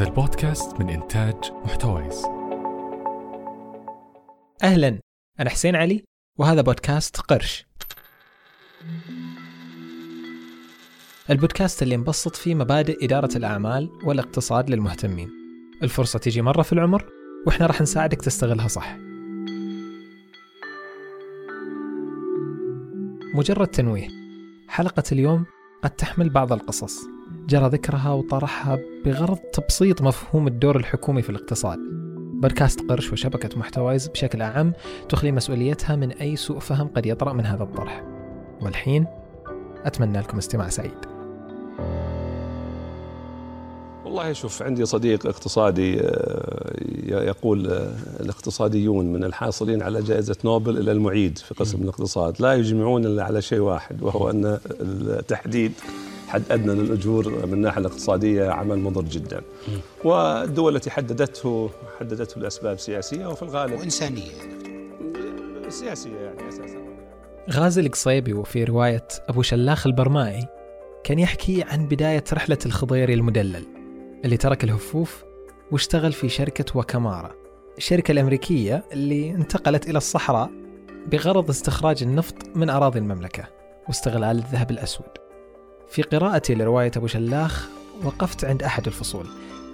هذا البودكاست من إنتاج محتويس. أهلا أنا حسين علي وهذا بودكاست قرش. البودكاست اللي نبسط فيه مبادئ إدارة الأعمال والاقتصاد للمهتمين. الفرصة تيجي مرة في العمر وإحنا راح نساعدك تستغلها صح. مجرد تنويه حلقة اليوم قد تحمل بعض القصص. جرى ذكرها وطرحها بغرض تبسيط مفهوم الدور الحكومي في الاقتصاد. بودكاست قرش وشبكة محتوايز بشكل أعم تخلي مسؤوليتها من أي سوء فهم قد يطرأ من هذا الطرح. والحين أتمنى لكم استماع سعيد. والله شوف عندي صديق اقتصادي آه، يقول آه، الاقتصاديون من الحاصلين على جائزة نوبل إلى المعيد في قسم الاقتصاد. لا يجمعون إلا على شيء واحد وهو أن التحديد حد أدنى للاجور من الناحية الاقتصادية عمل مضر جدا. والدول التي حددته حددته لأسباب سياسية وفي الغالب وإنسانية سياسية يعني أساسا. غازي القصيبي وفي رواية أبو شلاخ البرمائي كان يحكي عن بداية رحلة الخضيري المدلل اللي ترك الهفوف واشتغل في شركة وكامارا الشركة الأمريكية اللي انتقلت إلى الصحراء بغرض استخراج النفط من أراضي المملكة واستغلال الذهب الأسود. في قراءتي لرواية أبو شلاخ وقفت عند أحد الفصول.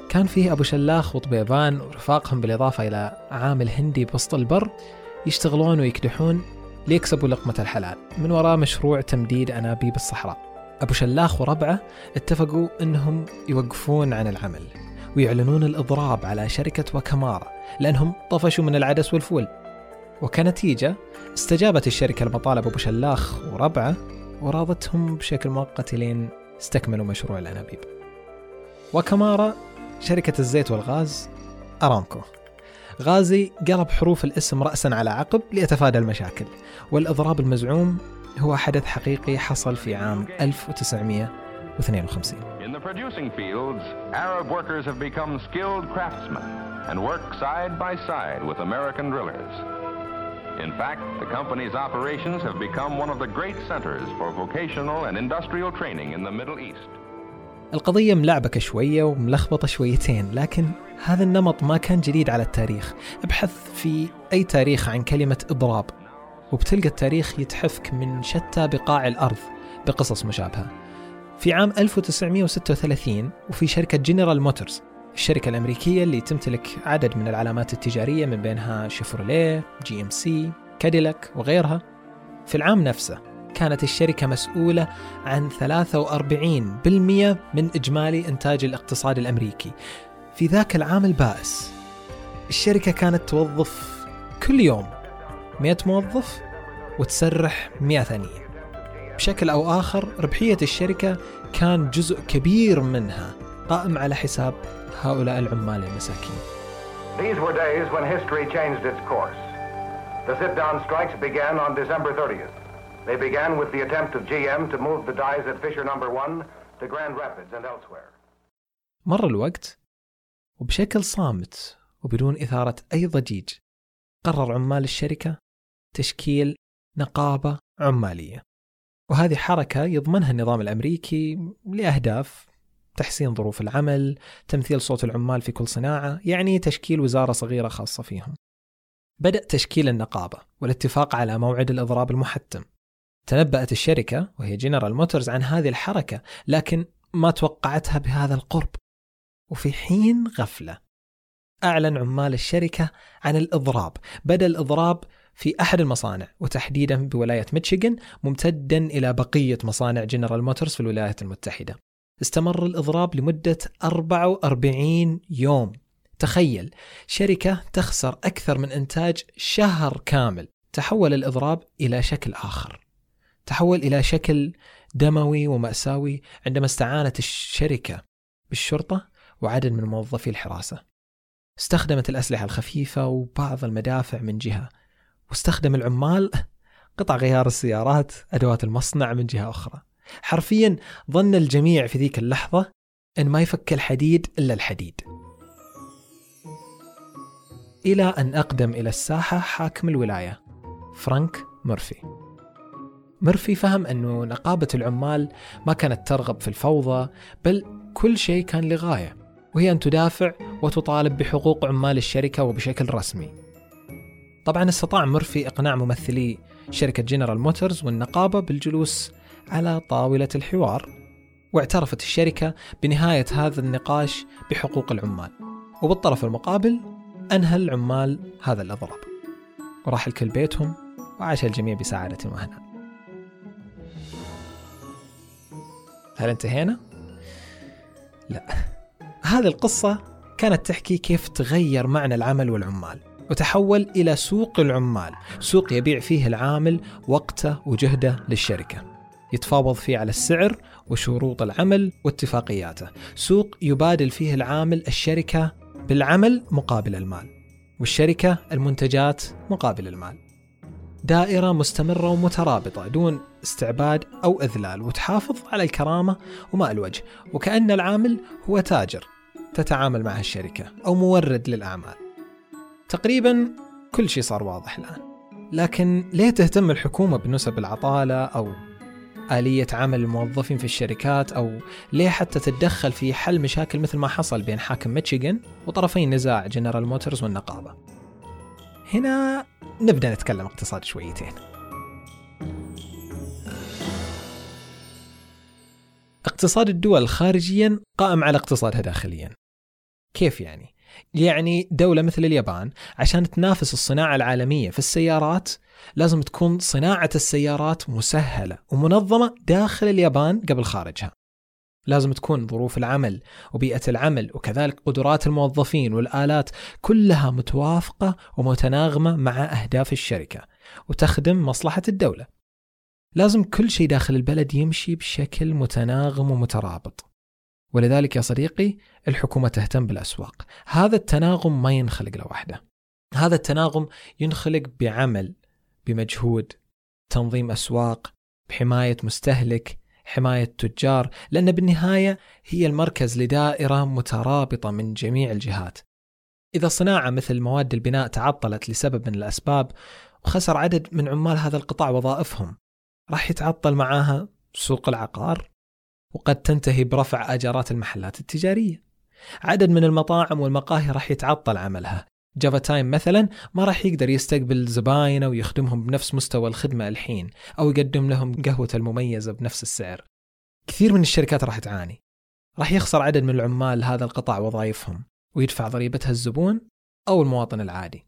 كان فيه أبو شلاخ وطبيبان ورفاقهم بالإضافة إلى عامل هندي بوسط البر يشتغلون ويكدحون ليكسبوا لقمة الحلال. من وراء مشروع تمديد أنابيب الصحراء. أبو شلاخ وربعه اتفقوا أنهم يوقفون عن العمل ويعلنون الإضراب على شركة وكمارا لأنهم طفشوا من العدس والفول. وكنتيجة استجابت الشركة لمطالب أبو شلاخ وربعه وراضتهم بشكل مؤقت لين استكملوا مشروع الأنابيب. وكمارا شركة الزيت والغاز أرامكو. غازي قلب حروف الاسم رأسا على عقب ليتفادى المشاكل والإضراب المزعوم هو حدث حقيقي حصل في عام 1952 In the producing fields, Arab. In fact, the company's operations have become one of the great centers for vocational and industrial training in the Middle East. القضية ملعبكة شوية وملخبطة شويتين لكن هذا النمط ما كان جديد على التاريخ ابحث في أي تاريخ عن كلمة إضراب وبتلقى التاريخ يتحفك من شتى بقاع الأرض بقصص مشابهة في عام 1936 وفي شركة جنرال موتورز الشركة الأمريكية اللي تمتلك عدد من العلامات التجارية من بينها شيفروليه، جي إم سي، كاديلاك وغيرها. في العام نفسه كانت الشركة مسؤولة عن 43% من إجمالي إنتاج الاقتصاد الأمريكي. في ذاك العام البائس الشركة كانت توظف كل يوم 100 موظف وتسرح 100 ثانية. بشكل أو آخر ربحية الشركة كان جزء كبير منها قائم على حساب هؤلاء العمال المساكين These were days when history changed its course. The sit-down strikes began on December 30th. They began with the attempt of GM to move the dies at Fisher Number 1 to Grand Rapids and elsewhere. مر الوقت وبشكل صامت وبدون إثارة أي ضجيج قرر عمال الشركة تشكيل نقابة عمالية وهذه حركة يضمنها النظام الأمريكي لأهداف تحسين ظروف العمل، تمثيل صوت العمال في كل صناعة، يعني تشكيل وزارة صغيرة خاصة فيهم. بدأ تشكيل النقابة والاتفاق على موعد الإضراب المحتم. تنبأت الشركة وهي جنرال موتورز عن هذه الحركة، لكن ما توقعتها بهذا القرب. وفي حين غفلة أعلن عمال الشركة عن الإضراب، بدأ الإضراب في أحد المصانع وتحديدا بولاية ميشيغان ممتدا إلى بقية مصانع جنرال موتورز في الولايات المتحدة. استمر الإضراب لمدة 44 يوم. تخيل شركة تخسر أكثر من إنتاج شهر كامل. تحول الإضراب إلى شكل آخر. تحول إلى شكل دموي ومأساوي عندما استعانت الشركة بالشرطة وعدد من موظفي الحراسة. استخدمت الأسلحة الخفيفة وبعض المدافع من جهة. واستخدم العمال قطع غيار السيارات أدوات المصنع من جهة أخرى. حرفيا ظن الجميع في ذيك اللحظة أن ما يفك الحديد إلا الحديد. إلى أن أقدم إلى الساحة حاكم الولاية فرانك مورفي. مورفي فهم أنه نقابة العمال ما كانت ترغب في الفوضى بل كل شيء كان لغاية وهي أن تدافع وتطالب بحقوق عمال الشركة وبشكل رسمي. طبعا استطاع مurphy إقناع ممثلي شركة جنرال موتورز والنقابة بالجلوس على طاولة الحوار واعترفت الشركة بنهاية هذا النقاش بحقوق العمال. وبالطرف المقابل أنهى العمال هذا الإضراب. وراح الكل بيتهم وعاش الجميع بسعادة وهنا هل انتهينا؟ لا. هذه القصة كانت تحكي كيف تغير معنى العمل والعمال وتحول إلى سوق العمال سوق يبيع فيه العامل وقته وجهده للشركة. يتفاوض فيه على السعر وشروط العمل واتفاقياته. سوق يبادل فيه العامل الشركة بالعمل مقابل المال والشركة المنتجات مقابل المال. دائرة مستمرة ومترابطة دون استعباد أو إذلال وتحافظ على الكرامة وماء الوجه. وكأن العامل هو تاجر تتعامل معه الشركة أو مورد للأعمال. تقريبا كل شيء صار واضح الآن. لكن ليه تهتم الحكومة بنسب العطالة أو آلية عمل الموظفين في الشركات أو ليه حتى تتدخل في حل مشاكل مثل ما حصل بين حاكم ميشيغان وطرفي نزاع جنرال موتورز والنقابة. هنا نبدأ نتكلم اقتصاد شويتين. اقتصاد الدول خارجيا قائم على اقتصادها داخليا. كيف يعني؟ يعني دولة مثل اليابان عشان تنافس الصناعة العالمية في السيارات لازم تكون صناعة السيارات مسهلة ومنظمة داخل اليابان قبل خارجها. لازم تكون ظروف العمل وبيئة العمل وكذلك قدرات الموظفين والآلات كلها متوافقة ومتناغمة مع أهداف الشركة وتخدم مصلحة الدولة. لازم كل شيء داخل البلد يمشي بشكل متناغم ومترابط. ولذلك يا صديقي الحكومة تهتم بالأسواق. هذا التناغم ما ينخلق لوحده هذا التناغم ينخلق بعمل بمجهود تنظيم أسواق بحماية مستهلك حماية تجار لأن بالنهاية هي المركز لدائرة مترابطة من جميع الجهات. إذا صناعة مثل مواد البناء تعطلت لسبب من الأسباب وخسر عدد من عمال هذا القطاع وظائفهم راح يتعطل معاها سوق العقار وقد تنتهي برفع اجارات المحلات التجارية. عدد من المطاعم والمقاهي راح يتعطل عملها. جافا تايم مثلا ما راح يقدر يستقبل زباينه ويخدمهم بنفس مستوى الخدمة الحين أو يقدم لهم قهوته المميزة بنفس السعر. كثير من الشركات راح تعاني. راح يخسر عدد من العمال هذا القطاع وظائفهم ويدفع ضريبتها الزبون أو المواطن العادي.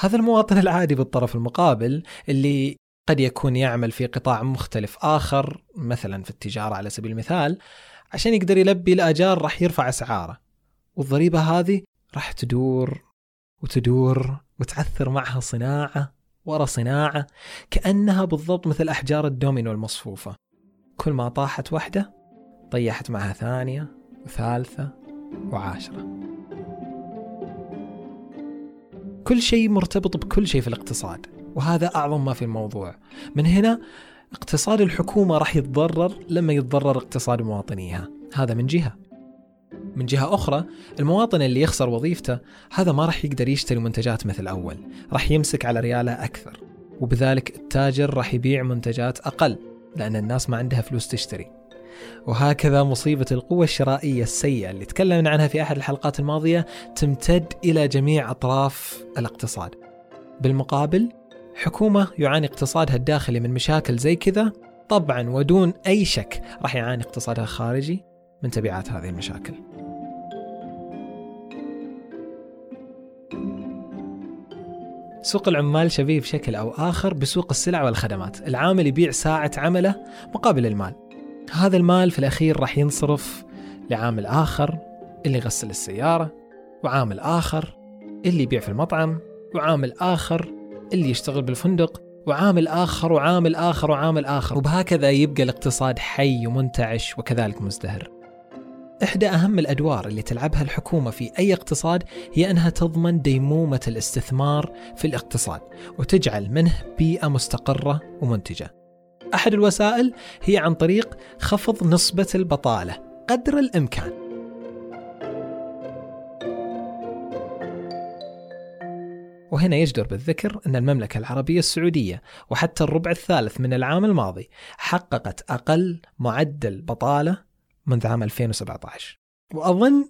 هذا المواطن العادي بالطرف المقابل اللي قد يكون يعمل في قطاع مختلف آخر مثلا في التجارة على سبيل المثال عشان يقدر يلبي الآجار راح يرفع أسعاره. والضريبة هذه راح تدور وتدور وتعثر معها صناعة ورا صناعة كأنها بالضبط مثل أحجار الدومينو المصفوفة. كل ما طاحت واحدة طيحت معها ثانية وثالثة وعاشرة. كل شيء مرتبط بكل شيء في الاقتصاد. وهذا أعظم ما في الموضوع. من هنا اقتصاد الحكومة راح يتضرر لما يتضرر اقتصاد مواطنيها. هذا من جهة. من جهة أخرى المواطن اللي يخسر وظيفته هذا ما راح يقدر يشتري منتجات مثل أول. راح يمسك على رياله أكثر. وبذلك التاجر راح يبيع منتجات أقل لأن الناس ما عندها فلوس تشتري. وهكذا مصيبة القوة الشرائية السيئة اللي تكلمنا عنها في أحد الحلقات الماضية تمتد إلى جميع أطراف الاقتصاد. بالمقابل حكومة يعاني اقتصادها الداخلي من مشاكل زي كذا طبعا ودون أي شك راح يعاني اقتصادها الخارجي من تبعات هذه المشاكل. سوق العمال شبيه بشكل أو آخر بسوق السلع والخدمات. العامل يبيع ساعة عمله مقابل المال. هذا المال في الأخير راح ينصرف لعامل آخر اللي يغسل السيارة وعامل آخر اللي يبيع في المطعم وعامل آخر اللي يشتغل بالفندق وعامل آخر وعامل آخر وعامل آخر وبهكذا يبقى الاقتصاد حي ومنتعش وكذلك مزدهر إحدى أهم الأدوار اللي تلعبها الحكومة في أي اقتصاد هي أنها تضمن ديمومة الاستثمار في الاقتصاد وتجعل منه بيئة مستقرة ومنتجة. أحد الوسائل هي عن طريق خفض نسبة البطالة قدر الإمكان. وهنا يجدر بالذكر أن المملكة العربية السعودية وحتى الربع الثالث من العام الماضي حققت أقل معدل بطالة منذ عام 2017 وأظن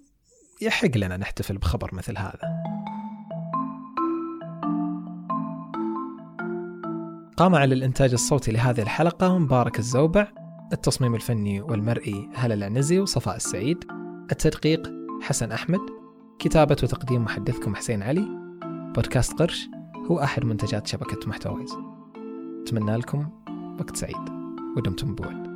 يحق لنا نحتفل بخبر مثل هذا. قام على الإنتاج الصوتي لهذه الحلقة مبارك الزوبع التصميم الفني والمرئي هلا العنزي وصفاء السعيد التدقيق حسن أحمد كتابة وتقديم محدثكم حسين علي بودكاست قرش هو أحد منتجات شبكة محتويز أتمنى لكم وقت سعيد. ودمتم بود